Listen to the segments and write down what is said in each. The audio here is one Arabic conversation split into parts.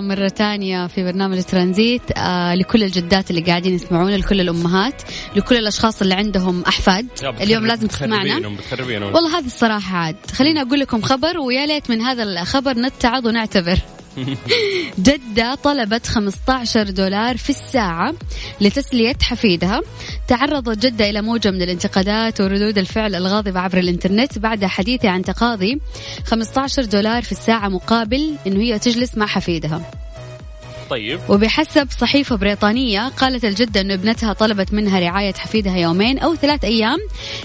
مرة تانية في برنامج ترانزيت آه لكل الجدات اللي قاعدين يسمعونا لكل الأمهات لكل الأشخاص اللي عندهم أحفاد. اليوم لازم تسمعنا. والله هذه الصراحة عاد. خليني أقول لكم خبر ويا ليت من هذا الخبر نتعظ ونعتبر. جدة طلبت 15 دولار في الساعة لتسلية حفيدها. تعرضت جدة إلى موجة من الانتقادات وردود الفعل الغاضبة عبر الإنترنت بعد حديثها عن تقاضي. 15 دولار في الساعة مقابل أنه هي تجلس مع حفيدها. طيب. وبحسب صحيفة بريطانية قالت الجدة أن ابنتها طلبت منها رعاية حفيدها يومين أو ثلاث أيام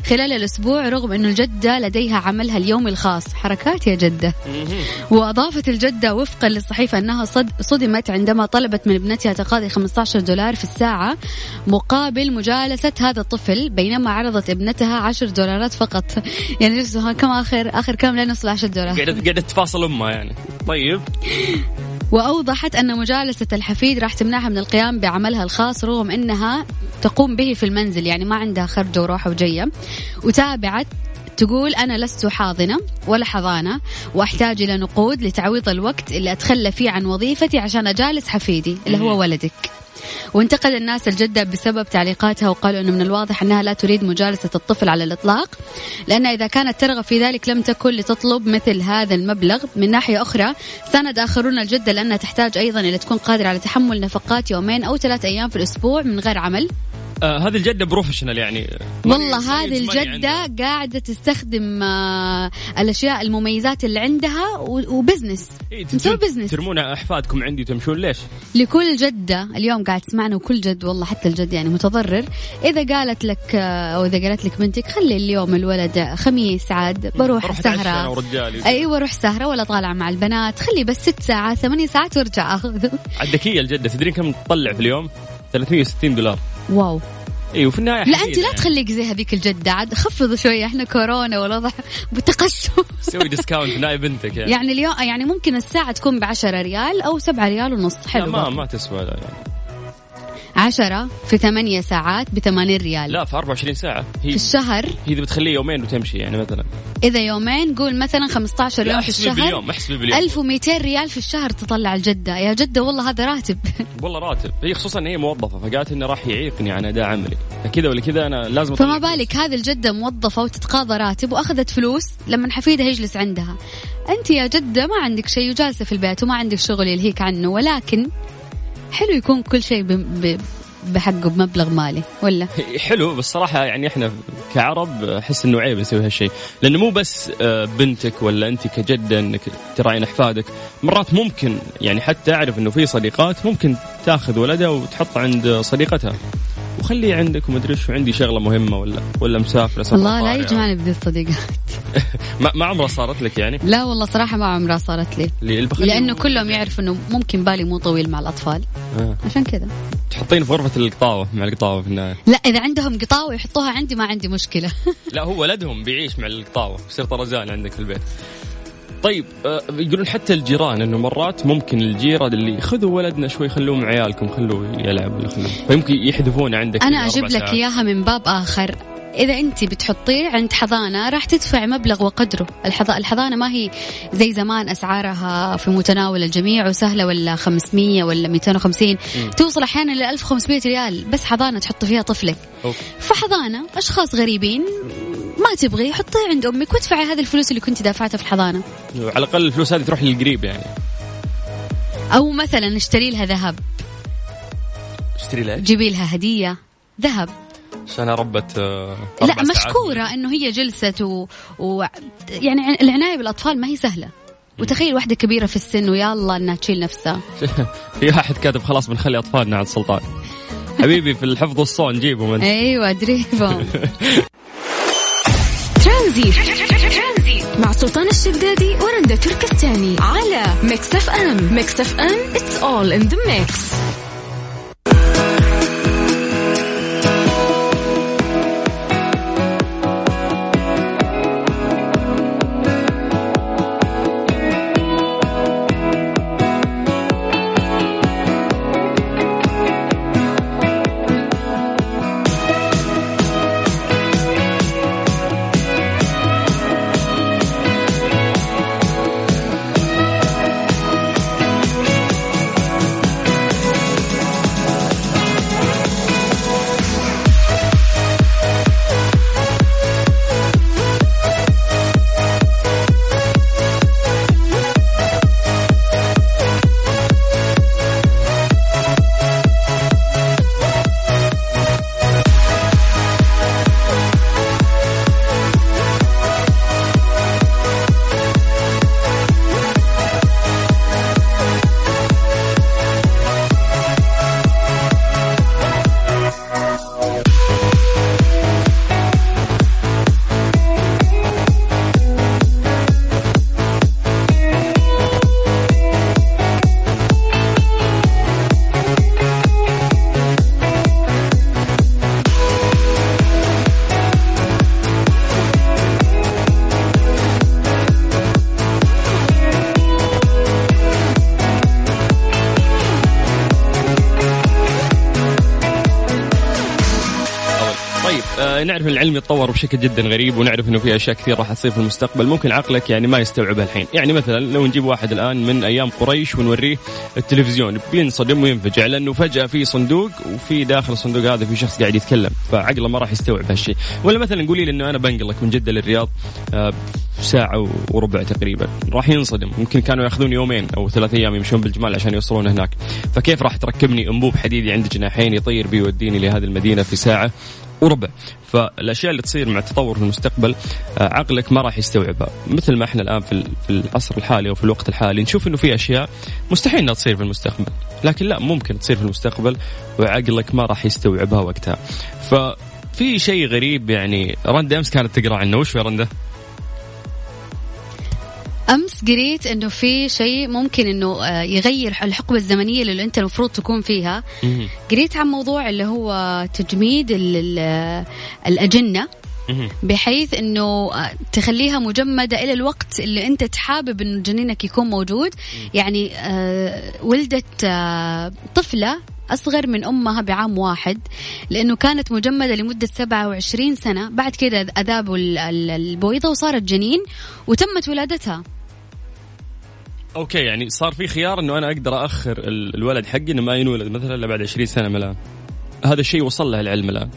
خلال الأسبوع رغم أن الجدة لديها عملها اليومي الخاص. حركات يا جدة. وأضافت الجدة وفقا للصحيفة أنها صد صدمت عندما طلبت من ابنتها تقاضي 15 دولار في الساعة مقابل مجالسة هذا الطفل بينما عرضت ابنتها 10 دولارات فقط. يعني كم آخر آخر كم لا نوصل 10 دولار. قاعدة قاعدة تفاصل أمها يعني. طيب. وأوضحت أن مجالسة الحفيد راح تمنعها من القيام بعملها الخاص رغم أنها تقوم به في المنزل يعني ما عندها خرجة وروحة وجية. وتابعت تقول أنا لست حاضنة ولا حضانة وأحتاج إلى نقود لتعويض الوقت اللي أتخلى فيه عن وظيفتي عشان أجالس حفيدي اللي هو ولدك. وانتقد الناس الجدة بسبب تعليقاتها وقالوا أنه من الواضح أنها لا تريد مجالسة الطفل على الإطلاق لأن إذا كانت ترغب في ذلك لم تكن لتطلب مثل هذا المبلغ. من ناحية أخرى ساند آخرون الجدة لأنها تحتاج أيضا إلى تكون قادرة على تحمل نفقات يومين أو ثلاث أيام في الأسبوع من غير عمل. آه هذه الجدة professional يعني. والله هذه الجدة قاعدة تستخدم آه الأشياء المميزات اللي عندها و business مسوي business ترمون أحفادكم عندي وتمشون ليش؟ لكل جدة اليوم قاعد تسمعنا وكل جد والله حتى الجد يعني متضرر. إذا قالت لك آه، أو إذا قالت لك بنتك خلي اليوم الولد خميس عاد بروح ورجالي. أيوة روح سهرة ولا طالع مع البنات. خلي بس ست ساعات ثمانية ساعات وارجع. أخذه عاد الجدة. تدرين كم تطلع في اليوم؟ 360 دولار. wow. اي وفي النهاية لا أنت لا يعني. تخليك زي هذيك الجدة عاد خفضوا شوية إحنا كورونا والوضع بتقشف سوي discount ناي بنتك يعني, يعني اليوم يعني ممكن الساعة تكون بعشرة ريال أو سبعة ريال ونص لا حلو ما برضو. ما تسوى لا يعني. عشرة في ثمانية ساعات بثمانين ريال. لا في 24 ساعة. هي في الشهر؟ هي اذا بتخليه يومين وتمشي يعني مثلا. إذا يومين قول مثلا 15 لا يوم في الشهر. باليوم احسبي باليوم. 1200 ريال في الشهر تطلع الجدة. يا جدة والله هذا راتب. والله راتب. هي خصوصا إن هي موظفة فقالت إنه راح يعيقني عن أداء عملي. كذا ولا كذا أنا لازم فما بالك هذه الجدة موظفة وتتقاضى راتب وأخذت فلوس لما حفيدها يجلس عندها. أنت يا جدة ما عندك شيء وجالسة في البيت وما عندك شغل يلهيك عنه ولكن حلو يكون كل شيء. بحقه بمبلغ مالي ولا؟ حلو بس صراحة يعني إحنا كعرب أحس إنه عيب نسوي هالشيء، لأنه مو بس آه، بنتك ولا انت كجدة إنك تراعين أحفادك، مرات ممكن يعني حتى أعرف إنه في صديقات ممكن تاخذ ولدها وتحط عند صديقتها. وخليه عندك ومدري إيش عندي شغلة مهمة ولا ولا مسافرة سفر الله لا. يجمعني بذي الصديقات. ما ما عمرها صارت لك يعني؟ لا والله صراحة ما عمرها صارت لي. لأنه كلهم يعرفوا أنه ممكن بالي مو طويل مع الأطفال. آه. عشان كذا. تحطين في غرفة القطاوة مع القطاوة في النهاية. لا إذا عندهم قطاوة يحطوها عندي ما عندي مشكلة. لا هو ولدهم بيعيش مع القطاوة يصير طرزان عندك في البيت. طيب آه، يقولون حتى الجيران إنه مرات ممكن الجيرة اللي خذوا ولدنا شوي خلوه مع عيالكم خلوه يلعب ولا خلوه فيمكن يحذفونه عندك أجيب أربع لك ساعات. إياها من باب آخر إذا أنت بتحطيه عند حضانة راح تدفع مبلغ وقدره. الحض- الحضانة ما هي زي زمان أسعارها في متناول الجميع وسهلة ولا 500 ولا 250 توصل أحيانا ل 1500 ريال. بس حضانة تحط فيها طفلك. أوف. فحضانة أشخاص غريبين ما تبغي حطيه عند أمك وادفعي هذه الفلوس اللي كنت دافعتها في الحضانة. على الأقل الفلوس هذه تروح للقريب يعني. أو مثلا اشتري لها ذهب. اشتري لك جيبي لها هدية ذهب. عشان ربت لا أربع ساعات. مشكورة إنه هي جلست و... و... يعني عن- العناية بالأطفال ما هي سهلة. وتخيل واحدة كبيرة في السن ويا الله إنها تشيل نفسها. في واحد كاتب خلاص بنخلي أطفالنا عند السلطان. حبيبي في الحفظ والصون جيبهم انت أيوه ادريهم ترانزيت مع سلطان الشدادي ورندا تركستاني على ميكس أف أم. ميكس أف أم it's all in the mix. نعرف إن العلم يتطور بشكل جدا غريب ونعرف إنه في أشياء كثير راح تصير في المستقبل. ممكن عقلك يعني ما يستوعبها الحين. يعني مثلا لو نجيب واحد الآن من أيام قريش ونوريه التلفزيون بينصدم وينفجع لأنه فجأة في صندوق وفي داخل الصندوق هذا في شخص قاعد يتكلم فعقله ما راح يستوعب هالشيء. ولا مثلا قولي لي إنه أنا بنقلك من جدة للرياض آه ساعة وربع تقريبا راح ينصدم. ممكن كانوا يأخذون يومين أو ثلاث أيام يمشون بالجمال عشان يوصلون هناك. فكيف راح تركبني أنبوب حديدي عند جناحين يطير بيوديني لهذه المدينة في ساعة وربع فالأشياء اللي تصير مع التطور في المستقبل آه، عقلك ما راح يستوعبها. مثل ما إحنا الآن في في العصر الحالي أو في الوقت الحالي نشوف إنه في أشياء مستحيل إنها تصير في المستقبل. لكن لا ممكن تصير في المستقبل وعقلك ما راح يستوعبها وقتها. ففي شيء غريب يعني رندا أمس كانت تقرأ عنه. وش في رندا؟ أمس قريت إنه في شيء ممكن إنه آه، يغير الحقبة الزمنية اللي أنت المفروض تكون فيها. قريت عن موضوع اللي هو تجميد الأجنة بحيث إنه آه، تخليها مجمدة إلى الوقت اللي أنت تحابب إنه جنينك يكون موجود. يعني آه، ولدت طفلة أصغر من أمها بعام واحد لأنه كانت مجمدة لمدة 27 سنة. بعد كده أذابوا البويضة وصارت جنين وتمت ولادتها. أوكي يعني صار في خيار إنه أنا أقدر اخر الولد حقي إنه ما ينولد مثلا إلا بعد 20 سنة من الآن. هذا الشيء وصل له العلم الآن.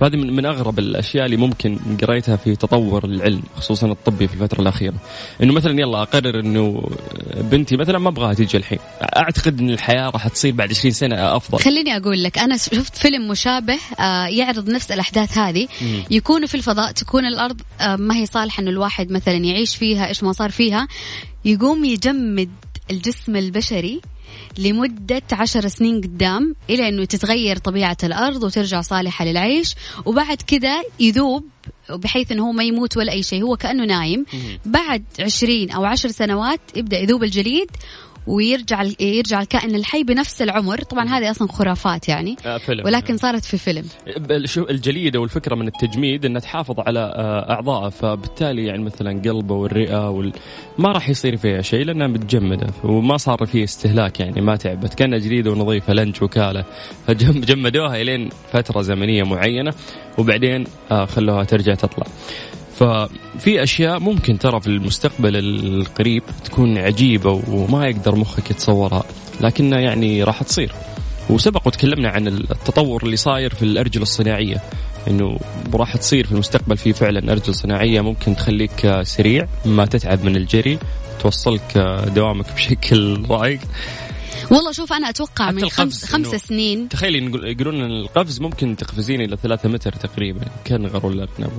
فهذه من, من أغرب الأشياء اللي ممكن قريتها في تطور العلم خصوصا الطبي في الفترة الأخيرة. إنه مثلا يلا أقرر إنه بنتي مثلا ما أبغاها تيجي الحين. أعتقد إن الحياة راح تصير بعد 20 سنة أفضل. خليني أقول لك أنا شفت فيلم مشابه آه، يعرض نفس الأحداث هذه. يكونوا في الفضاء تكون الأرض آه، ما هي صالحة إنه الواحد مثلا يعيش فيها إيش ما صار فيها. يقوم يجمد الجسم البشري لمدة عشر سنين قدام إلى أنه تتغير طبيعة الأرض وترجع صالحة للعيش. وبعد كذا يذوب بحيث إنه هو ما يموت ولا أي شيء هو كأنه نايم. بعد عشرين أو عشر سنوات يبدأ يذوب الجليد. ويرجع يرجع الكائن الحي بنفس العمر. طبعا هذه أصلا خرافات يعني. آه فيلم. ولكن صارت في فيلم. الجليد أو الفكرة من التجميد إنها تحافظ على آه، اعضائه فبالتالي يعني مثلا قلبه والرئة وال... ما راح يصير فيها شيء لأنها متجمدة وما صار فيه استهلاك يعني ما تعبت. كأنها جديده ونظيفة لنج وكالة. فجمدوها إلين فترة زمنية معينة وبعدين آه خلوها ترجع تطلع. ففي أشياء ممكن ترى في المستقبل القريب تكون عجيبة وما يقدر مخك يتصورها لكنها يعني راح تصير. وسبق وتكلمنا عن التطور اللي صاير في الأرجل الصناعية إنه راح تصير في المستقبل في فعلا أرجل صناعية ممكن تخليك سريع ما تتعب من الجري توصلك دوامك بشكل رايق والله شوف أنا أتوقع من خمس خمس سنين تخيلي يقولون القفز ممكن تقفزين إلى ثلاثة متر تقريبا كنغر ولا أرنب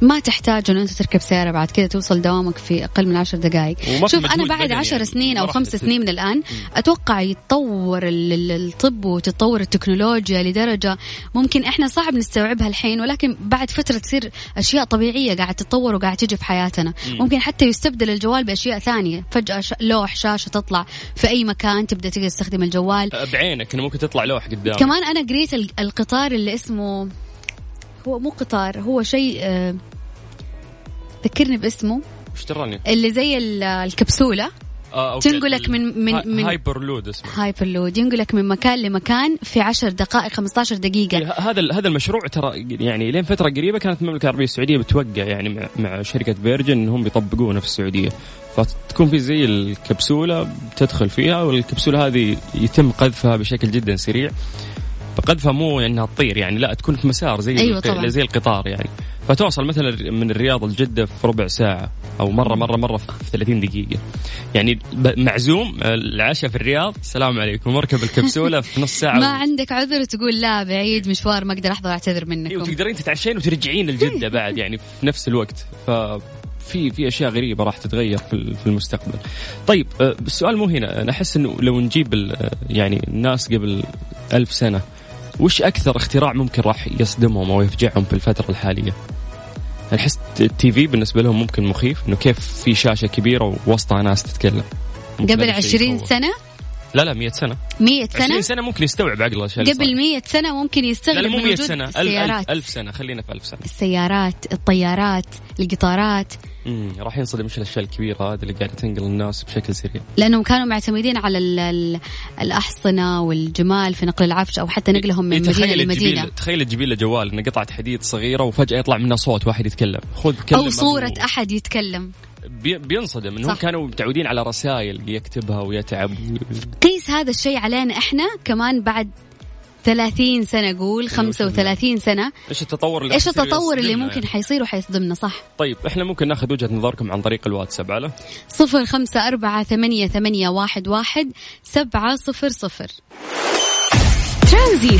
ما تحتاج إنه أنت تركب سيارة بعد كذا توصل دوامك في أقل من عشر دقائق شوف أنا بعد عشر يعني سنين أو خمس سنين من الآن أتوقع يتطور الطب وتتطور التكنولوجيا لدرجة ممكن إحنا صعب نستوعبها الحين ولكن بعد فترة تصير أشياء طبيعية قاعد تتطور وقاعد تجي في حياتنا. ممكن حتى يستبدل الجوال بأشياء ثانية. فجأة لوح شاشة تطلع في أي مكان تبدأ تقدر تستخدم الجوال. بعينك إنه ممكن تطلع لوح قدام كمان أنا قريت القطار اللي اسمه هو مو قطار هو شيء آه ذكرني باسمه. إيش تراني اللي زي الكبسولة. آه، okay. تنقلك من من من هايبر لود اسمه. هايبر لود ينقلك من مكان لمكان في 10 دقائق 15 دقيقة. إيه، هذا هذا المشروع ترى يعني لين فترة قريبة كانت المملكة العربية السعودية بتوقع يعني مع, مع شركة فيرجن انهم بيطبقونه في السعودية. فتكون في زي الكبسولة تدخل فيها والكبسولة هذه يتم قذفها بشكل جدا سريع. فقذفها مو إنها تطير يعني لا تكون في مسار زي أيوة طبعا. زي القطار يعني. فتوصل مثلا من الرياض لجدة في ربع ساعة أو مرة مرة مرة في 30 دقيقة. يعني معزوم العشاء في الرياض السلام عليكم. اركب الكبسولة في نص ساعة. ما عندك عذر تقول لا بعيد مشوار ما أقدر أحضر أعتذر منكم. أيوة تقدرين تتعشين وترجعين لجدة بعد يعني في نفس الوقت. ف في في أشياء غريبة راح تتغير في المستقبل. طيب السؤال مو هنا. أنا أحس إنه لو نجيب يعني الناس قبل ألف سنة وش أكثر اختراع ممكن راح يصدمهم أو يفجعهم في الفترة الحالية؟ أحس التي في بالنسبة لهم ممكن مخيف إنه كيف في شاشة كبيرة ووسطها ناس تتكلم. قبل 20 سنة؟ لا لا 100 سنة. 100 سنة؟ 20 سنة ممكن يستوعب عقله قبل 100 سنة ممكن يستغرب لا مو من 100 وجود سنة ألف, السيارات. ألف, ألف سنة خلينا في ألف سنة. السيارات الطيارات القطارات. امم راح ينصدم إيش الاشياء الكبيره هذه اللي قاعدة تنقل الناس بشكل سريع. لأنهم كانوا معتمدين على ال ال الأحصنة والجمال في نقل العفش أو حتى نقلهم من مدينه تخيل لمدينة. تخيل تجيب له جوال إنه قطعة حديد صغيرة وفجأة يطلع منها صوت واحد يتكلم. خذ كلم أو صورة أحد يتكلم. بينصدم إنهم كانوا متعودين على رسائل يكتبها ويتعب. قيس هذا الشيء علينا إحنا كمان بعد 30 سنة قول 35 سنة. إيش التطور اللي إيش التطور اللي ممكن يعني. حيصير وحيصدمنا صح؟ طيب إحنا ممكن ناخذ وجهة نظركم عن طريق الواتساب على؟ 0548811700 ترانزيت.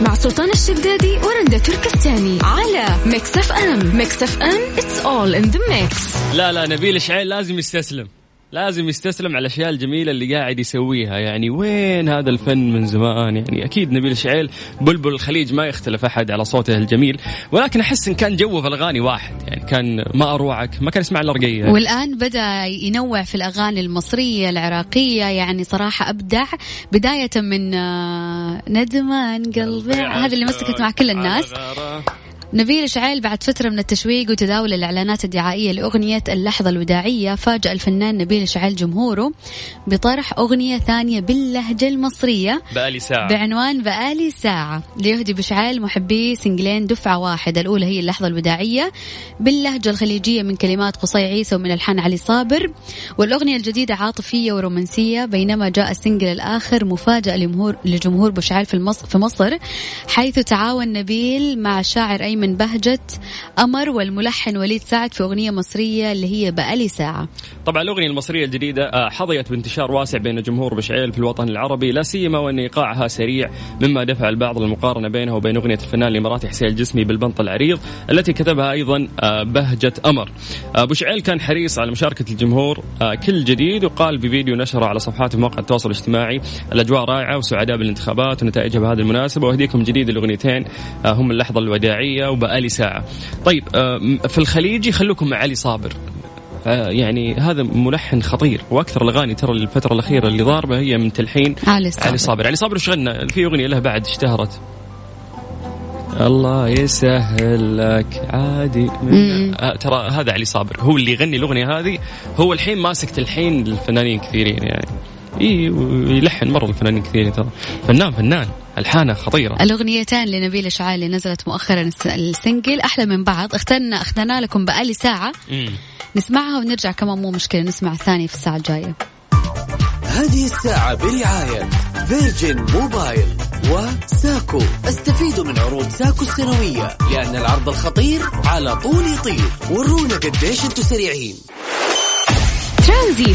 مع سلطان الشدادي ورندا تركستاني على ميكس اف ام. ميكس اف ام it's all in the mix. لا لا نبيل شعيل لازم يستسلم. لازم يستسلم على الأشياء الجميلة اللي قاعد يسويها. يعني وين هذا الفن من زمان؟ يعني أكيد نبيل شعيل بلبل الخليج ما يختلف أحد على صوته الجميل ولكن أحس إن كان جوه في الأغاني واحد. يعني كان ما أروعك ما كان يسمع إلا رقية. والآن بدأ ينوع في الأغاني المصرية العراقية. يعني صراحة أبدع بداية من آه، ندمان قلبي. هذا اللي مسكت مع كل الناس. نبيل شعيل بعد فترة من التشويق وتداول الإعلانات الدعائية لأغنية اللحظة الوداعية فاجأ الفنان نبيل شعيل جمهوره بطرح أغنية ثانية باللهجة المصرية بقالي ساعة. بعنوان بقالي ساعة. ليهدي بشعيل محبي سنجلين دفعة واحدة الأولى هي اللحظة الوداعية باللهجة الخليجية من كلمات قصي عيسى ومن ألحان علي صابر. والأغنية الجديدة عاطفية ورومانسية بينما جاء ال single الآخر مفاجأة لجمهور لجمهور بوشعيل في مصر في مصر حيث تعاون نبيل مع الشاعر أيمن بهجت أمر والملحن وليد سعد في أغنية مصرية اللي هي بقالي ساعة طبعا الأغنية المصرية الجديدة آه، حظيت بانتشار واسع بين جمهور بشعيل في الوطن العربي لا سيما وإن إيقاعها سريع مما دفع البعض للمقارنة بينها وبين أغنية الفنان الإماراتي حسين الجسمي بالبنط العريض التي كتبها أيضا آه، بهجة أمر. آه، بوشعيل كان حريص على مشاركة الجمهور كل جديد وقال بفيديو نشره على صفحاته مواقع التواصل الاجتماعي الأجواء رائعة وسعداء بالانتخابات ونتائجها بهذه المناسبة وأهديكم جديد الأغنيتين آه، هم اللحظة الوداعيه وبقالي ساعة. طيب آه، في الخليجي خلوكم مع علي صابر. آه، يعني هذا ملحن خطير. وأكثر الأغاني ترى الفترة الأخيرة اللي ضاربة هي من تلحين علي صابر. علي صابر. علي صابر غنى؟ في أغنية له بعد اشتهرت. الله يسهل لك عادي. آه ترى هذا علي صابر هو اللي يغني الأغنية هذه. هو الحين ماسك تلحين للفنانين كثيرين يعني. إي ويلحن مرة الفنانين كثيرين ترى. فنان فنان. ألحانه خطيرة. الأغنيتين لنبيل شعيل اللي نزلت مؤخرا الس- ال single أحلى من بعض. اخترنا اخترنا لكم بقالي ساعة. مم. نسمعها ونرجع كمان مو مشكلة نسمع الثانية في الساعة الجاية. هذه الساعة برعاية فيرجن موبايل وساكو. استفيدوا من عروض ساكو السنوية لأن العرض الخطير على طول يطير. ورونا قديش أنتم سريعين. ترانزيت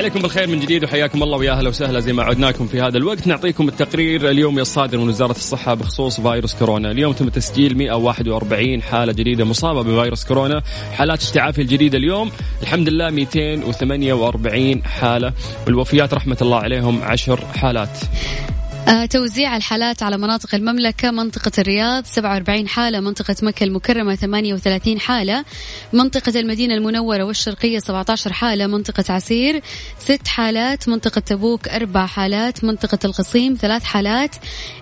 عليكم بالخير من جديد وحياكم الله ويا أهلا وسهلا زي ما عدناكم في هذا الوقت. نعطيكم التقرير اليومي الصادر من وزارة الصحة بخصوص فيروس كورونا، اليوم تم تسجيل 141 حالة جديدة مصابة بفيروس كورونا، حالات اشتعافي الجديدة اليوم الحمد لله 248 حالة. والوفيات رحمة الله عليهم 10 حالات. آه توزيع الحالات على مناطق المملكة منطقة الرياض 47 حالة منطقة مكة المكرمة 38 حالة منطقة المدينة المنورة والشرقية 17 حالة منطقة عسير 6 حالات منطقة تبوك 4 حالات منطقة القصيم 3 حالات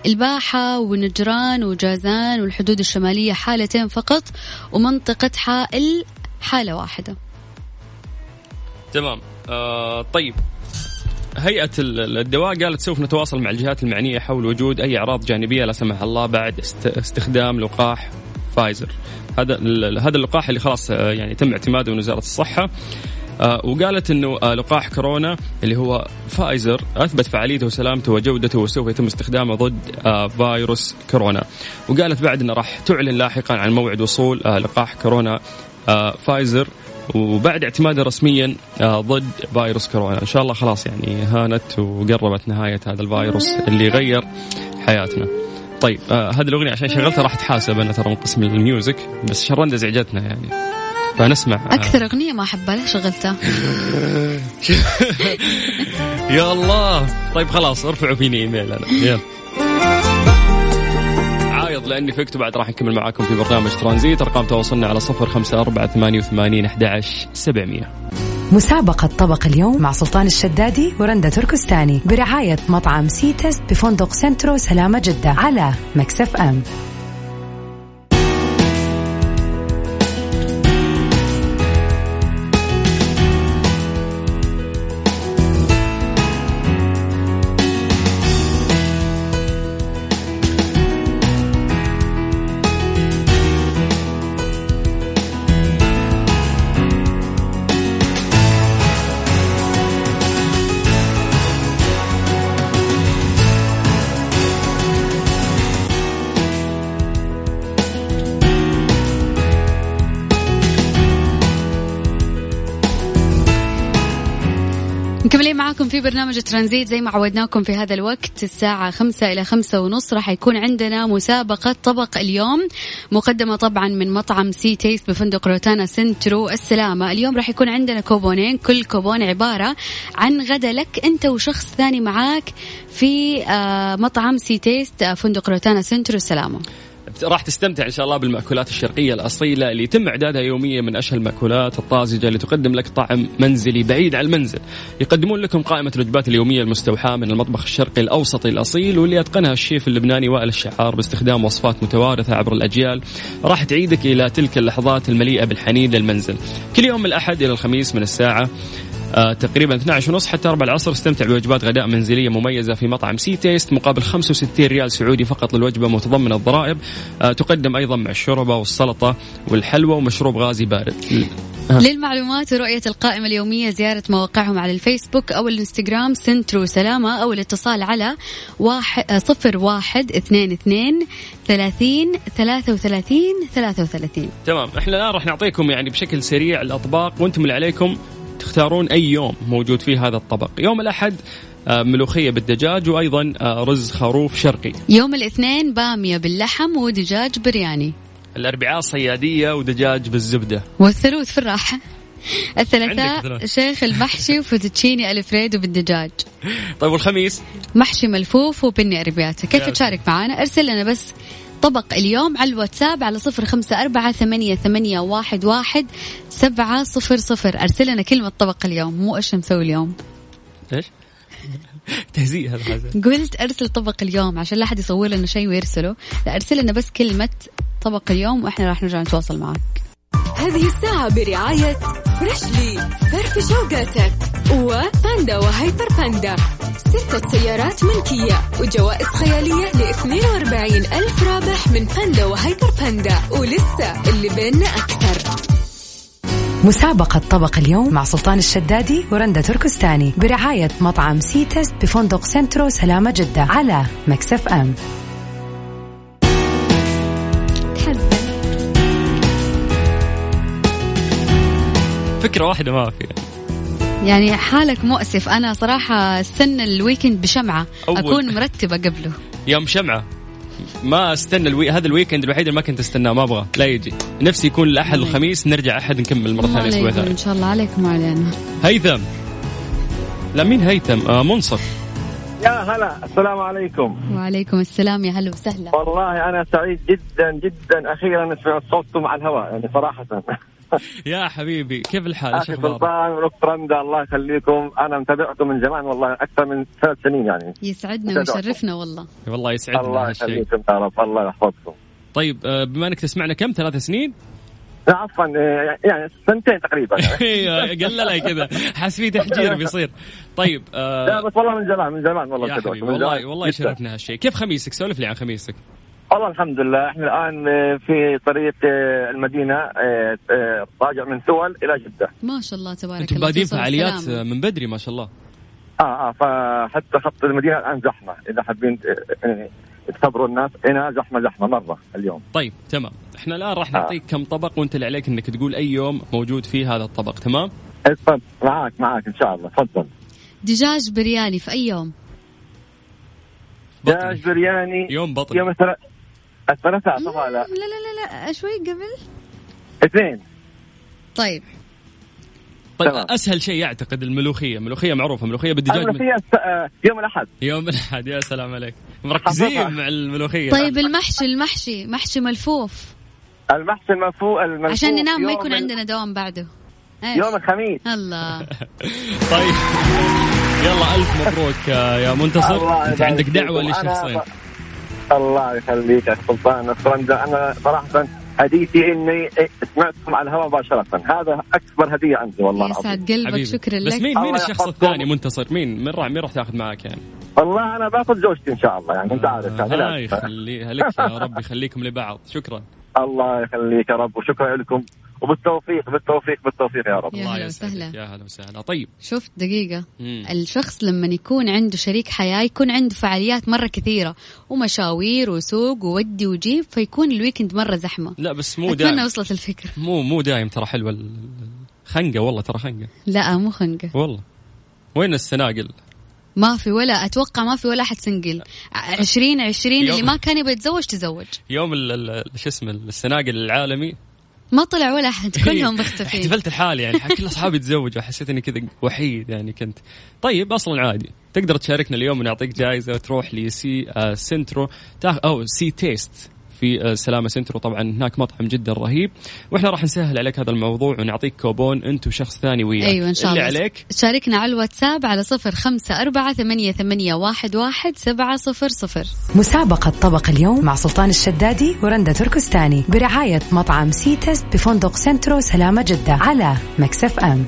الباحة ونجران وجازان والحدود الشمالية حالتين فقط ومنطقة حائل حالة واحدة. تمام. آه طيب. هيئة ال- الدواء قالت سوف نتواصل مع الجهات المعنية حول وجود أي أعراض جانبية لا سمح الله بعد است- استخدام لقاح فايزر. هذا هذا اللقاح اللي خلاص آه، يعني تم اعتماده من وزارة الصحة. آه، وقالت إنه آه، لقاح كورونا اللي هو فايزر أثبت فعاليته وسلامته وجودته وسوف يتم استخدامه ضد فيروس كورونا. وقالت بعد إنه راح تعلن لاحقا عن موعد وصول لقاح كورونا فايزر. وبعد اعتماده رسميا آه، ضد فيروس كورونا. إن شاء الله خلاص يعني هانت وقربت نهاية هذا الفيروس اللي غير حياتنا. طيب آه هذه الأغنية عشان شغلتها راح تحاسب أنا ترى من قسم الميوزك بس شرنده ازعجتنا يعني. فنسمع آه. أكثر أغنية ما أحبها ليش شغلتها؟ يا الله. طيب خلاص ارفعوا فيني إيميل أنا. يلا. لأني فقت بعد راح نكمل معاكم في برنامج ترانزيت. أرقام تواصلنا على صفر خمسة أربعة ثمانية وثمانين أحد سبعمية. مسابقة طبق اليوم مع سلطان الشدادي ورندا تركستاني برعاية مطعم سي تيست بفندق سنترو سلامة جدة على ميكس أف أم. مكملين معاكم في برنامج ترانزيت زي ما عودناكم في هذا الوقت الساعة خمسة إلى خمسة ونص راح يكون عندنا مسابقة طبق اليوم مقدمة طبعا من مطعم سي تيست بفندق روتانا سنترو. السلامة. اليوم راح يكون عندنا كوبونين كل كوبون عبارة عن غدا لك أنت وشخص ثاني معاك في آه، مطعم سي تيست آه، فندق روتانا سنترو. السلامة. راح تستمتع إن شاء الله بالمأكولات الشرقية الأصيلة اللي يتم إعدادها يوميا من اشهى المأكولات الطازجة اللي تقدم لك طعم منزلي بعيد عن المنزل. يقدمون لكم قائمة الوجبات اليومية المستوحاة من المطبخ الشرقي الاوسطي الأصيل واللي اتقنها الشيف اللبناني وائل الشعار باستخدام وصفات متوارثة عبر الأجيال راح تعيدك إلى تلك اللحظات المليئة بالحنين للمنزل. كل يوم من الأحد إلى الخميس من الساعة تقريبا 12 ونص حتى 4 العصر استمتع بوجبات غداء منزلية مميزة في مطعم سي تيست مقابل 65 ريال سعودي فقط للوجبة متضمنة الضرائب. آه تقدم أيضا مع الشوربة والسلطة والحلوى ومشروب غازي بارد. للمعلومات ورؤية القائمة اليومية زيارة مواقعهم على الفيسبوك أو الإنستغرام سنترو سلامة أو الاتصال على واحد صفر واحد اثنين اثنين ثلاثين ثلاثة وثلاثين ثلاثة وثلاثين. تمام إحنا الآن راح نعطيكم يعني بشكل سريع الأطباق وأنتم اللي عليكم تختارون أي يوم موجود فيه هذا الطبق. يوم الأحد آه، ملوخية بالدجاج وأيضا آه، رز خروف شرقي. يوم الاثنين بامية باللحم ودجاج برياني. الأربعاء صيادية ودجاج بالزبدة. والثلوث في الراحة. الثلاثاء ثلاث. شيخ المحشي وفوتوتشيني ألفريدو بالدجاج. طيب والخميس؟ محشي ملفوف وبني أربياتا كيف تشارك معنا أرسل لنا بس طبق اليوم على الواتساب على صفر خمسة أربعة ثمانية, ثمانية واحد, واحد سبعة صفر صفر. أرسل لنا كلمة طبق اليوم مو إيش مسوي اليوم. إيش؟ تهزيء هذا قلت أرسل طبق اليوم عشان لا أحد يصور لنا شيء ويرسله. لا أرسل لنا بس كلمة طبق اليوم وإحنا راح نرجع نتواصل معك. هذه الساعة برعاية فريشلي فرف شوقاتك وباندا وهيبر باندا. ستة سيارات ملكية وجوائز خيالية ل 42 ألف رابح من باندا وهيبر باندا. ولسه اللي بيننا أكثر. مسابقة طبق اليوم مع سلطان الشدادي ورندا تركستاني برعاية مطعم سي تيست بفندق Centro سلامة جدة على Mix FM. فكرة واحدة ما في. يعني حالك مؤسف. أنا صراحة أستنى ال weekend بشمعة. أول. أكون مرتبة قبله. يوم شمعة. ما أستنى الوي... هذا ال weekend الوحيد اللي ما كنت أستناه ما أبغى لا يجي. نفسي يكون الاحد الخميس نرجع أحد نكمل مرة ثانية أسبوع ثاني. إن شاء الله عليكم وعلينا. هيثم. لا مين هيثم؟ آه منصف. يا هلا. السلام عليكم. وعليكم السلام يا هلا وسهلا. والله أنا سعيد جدا جدا. أخيرا سمعت صوتكم على الهواء يعني صراحة. يا حبيبي كيف الحال؟ أخي سلطان ونكت رندا الله يخليكم. أنا متابعكم من زمان والله أكثر من ثلاث سنين يعني. يسعدنا ويشرفنا والله. والله يسعدنا الله يخليكم يا رب. الله يحفظكم. طيب آه، بما إنك تسمعنا كم ثلاث سنين؟ لا، عفوا آه، يعني سنتين تقريبا. إيه، قللها كذا. حاس في تحجير بيصير. طيب آه، لا بس والله من زمان من زمان والله يا حبيبي والله والله. يشرفنا هالشيء. كيف خميسك؟ سولف لي عن خميسك. والله الحمد لله. إحنا الآن آه، في طريق آه، المدينة آه، آه، راجع من ثول إلى جدة. ما شاء الله تبارك أنتم الله. بادين فعاليات. آه، من بدري ما شاء الله. آه آه فحتى خط المدينة الآن زحمة. إذا حابين آه، آه، تخبروا الناس هنا زحمة زحمة مرة اليوم. طيب تمام. إحنا الآن راح آه. نعطيك كم طبق وأنت اللي عليك إنك تقول أي يوم موجود فيه هذا الطبق تمام؟ اتفضل. معاك معاك إن شاء الله. تفضل. دجاج برياني في أي يوم؟ دجاج برياني يوم بطني. يوم الثلاث الثلاثاء طبعا لا. لا لا لا لا. شوي قبل. اثنين. طيب. طيب تمام. أسهل شيء اعتقد الملوخية. ملوخية معروفة ملوخية بالدجاج من... الملوخية الس- آه، يوم الأحد. يوم الأحد يا سلام عليك. مركزين. مع الملوخية. طيب المحشي المحشي محشي ملفوف. المحشي الملفوف الملفوف عشان ننام ما يكون عندنا دوام بعده؟ يوم الخميس. الله. طيب. يلا ألف مبروك آه، يا منتصر. الله أنت عندك. دعوة للشخصين الله يخليك يا سلطان فرندا أنا صراحة هديتي إني سمعتكم على الهواء مباشرة. هذا أكبر هدية عندي والله العظيم. يسعد قلبك حبيبي. شكرا بس لك. مين مين الله الشخص. الثاني منتصر؟ مين؟ مين راح مين راح تاخذ معك يعني؟ والله أنا باخذ زوجتي إن شاء الله يعني أنت عارف يعني. آه لا. يخليها لك يا رب يخليكم لبعض. شكرا. الله يخليك يا رب وشكرا لكم. وبالتوفيق بالتوفيق بالتوفيق يا رب. يا هلا. وسهلا. يا هلا وسهلا. طيب. شفت دقيقة. مم. الشخص لما يكون عنده شريك حياة يكون عنده فعاليات مرة كثيرة ومشاوير وسوق وودي وجيب فيكون ال weekend مرة زحمة. لا بس مو أتمنى دايم. وصلت الفكرة. مو مو دايم ترى حلوة ال- خنقه والله ترى خنقة. لا مو خنقة. والله. وين السناقل؟ ما في ولا أتوقع ما في ولا أحد single عشرين عشرين يوم- اللي ما كان يبغى يتزوج تزوج. يوم ال- ال- شو اسمه السناقل العالمي ما طلع ولا أحد كلهم مختفين. احتفلت لحالي يعني كل اصحابي تزوجوا حسيت إني كذا وحيد يعني كنت. طيب أصلا عادي. تقدر تشاركنا اليوم ونعطيك جائزه وتروح لسي آه Centro أو C.Taste. في آه سلامة Centro. طبعا هناك مطعم جدا رهيب. وإحنا راح نسهل عليك هذا الموضوع ونعطيك كوبون. أنت وشخص ثاني وياك. أيوة إن شاء اللي الله. عليك؟ شاركنا على الواتساب على صفر خمسة أربعة ثمانية, ثمانية واحد, واحد سبعة صفر صفر. مسابقة طبق اليوم مع سلطان الشدادي ورندا تركستاني برعاية مطعم C.Taste بفندق Centro سلامة جدة على Mix FM.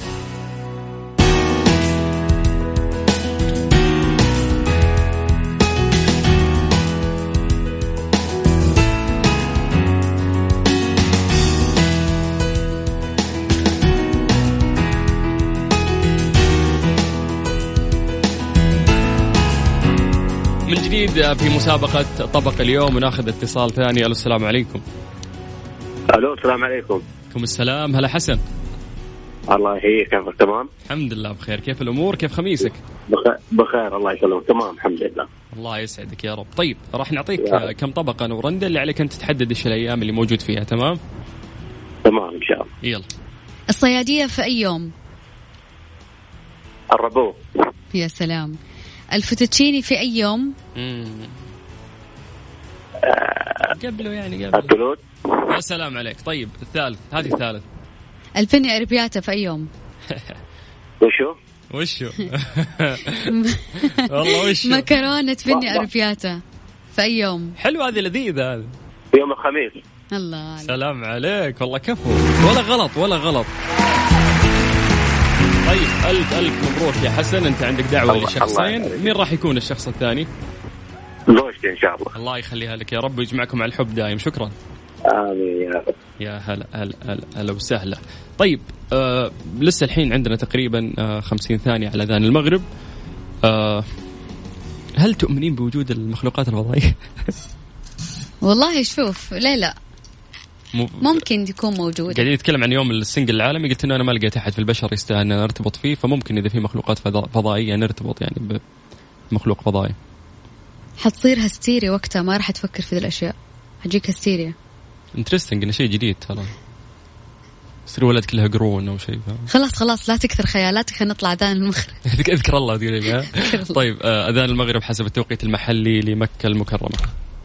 جديد في مسابقة طبق اليوم وناخذ اتصال ثاني. ألو السلام عليكم. ألو السلام عليكم. عليكم السلام. هلا حسن. الله يحييك كيفك؟ تمام؟ الحمد لله بخير. كيف الأمور؟ كيف خميسك؟ بخير, بخير الله يسلمك. تمام الحمد لله. الله يسعدك يا رب. طيب راح نعطيك يا كم طبق أنا ورندا اللي عليك أنت تحدد إيش الأيام اللي موجود فيها. تمام؟ تمام إن شاء الله. يلا. الصيادية في أي يوم؟ الربو يا سلام. الفوتوتشيني في أي يوم. قبله يعني قبله. يا سلام عليك. طيب الثالث هذه الثالث. البني أربياتا في أي يوم؟ وشو؟ وشو؟ والله وشو؟ مكرونة بني والله. أربياتا في أي يوم؟ حلو هذه لذيذة هذه. يوم الخميس. الله عليك. سلام عليك. والله كفو. ولا غلط ولا غلط. طيب ألف ألف مبروك يا حسن. أنت عندك الله لشخصين. مين راح يكون الشخص الثاني؟ زوجتي إن شاء الله. الله يخليها لك يا رب ويجمعكم على الحب دايم. شكرا. آمين يا رب. يا هلا هلا هلا هلا وسهلا. طيب آه لسه الحين عندنا تقريبا آه 50 ثانية على أذان المغرب. آه هل تؤمنين بوجود المخلوقات الفضائية؟ والله شوف لا لا. ممكن يكون موجود. قاعدين نتكلم عن يوم ال single العالمي. قلت إنه أنا ما لقيت أحد في البشر يستاهل أن نرتبط فيه فممكن إذا في مخلوقات فضا- فضائية نرتبط يعني بمخلوق فضائي. حتصير هستيري وقتها ما راح تفكر في ذي الأشياء. حتجيك هستيريا. interesting إنه شيء جديد ترى. يصير ولد كلها قرون أو شيء؟ خلاص خلاص لا تكثر خيالاتك خلينا نطلع أذان المغرب. أذكر الله تقولي؟ طيب آه، أذان المغرب حسب التوقيت المحلي لمكة المكرمة.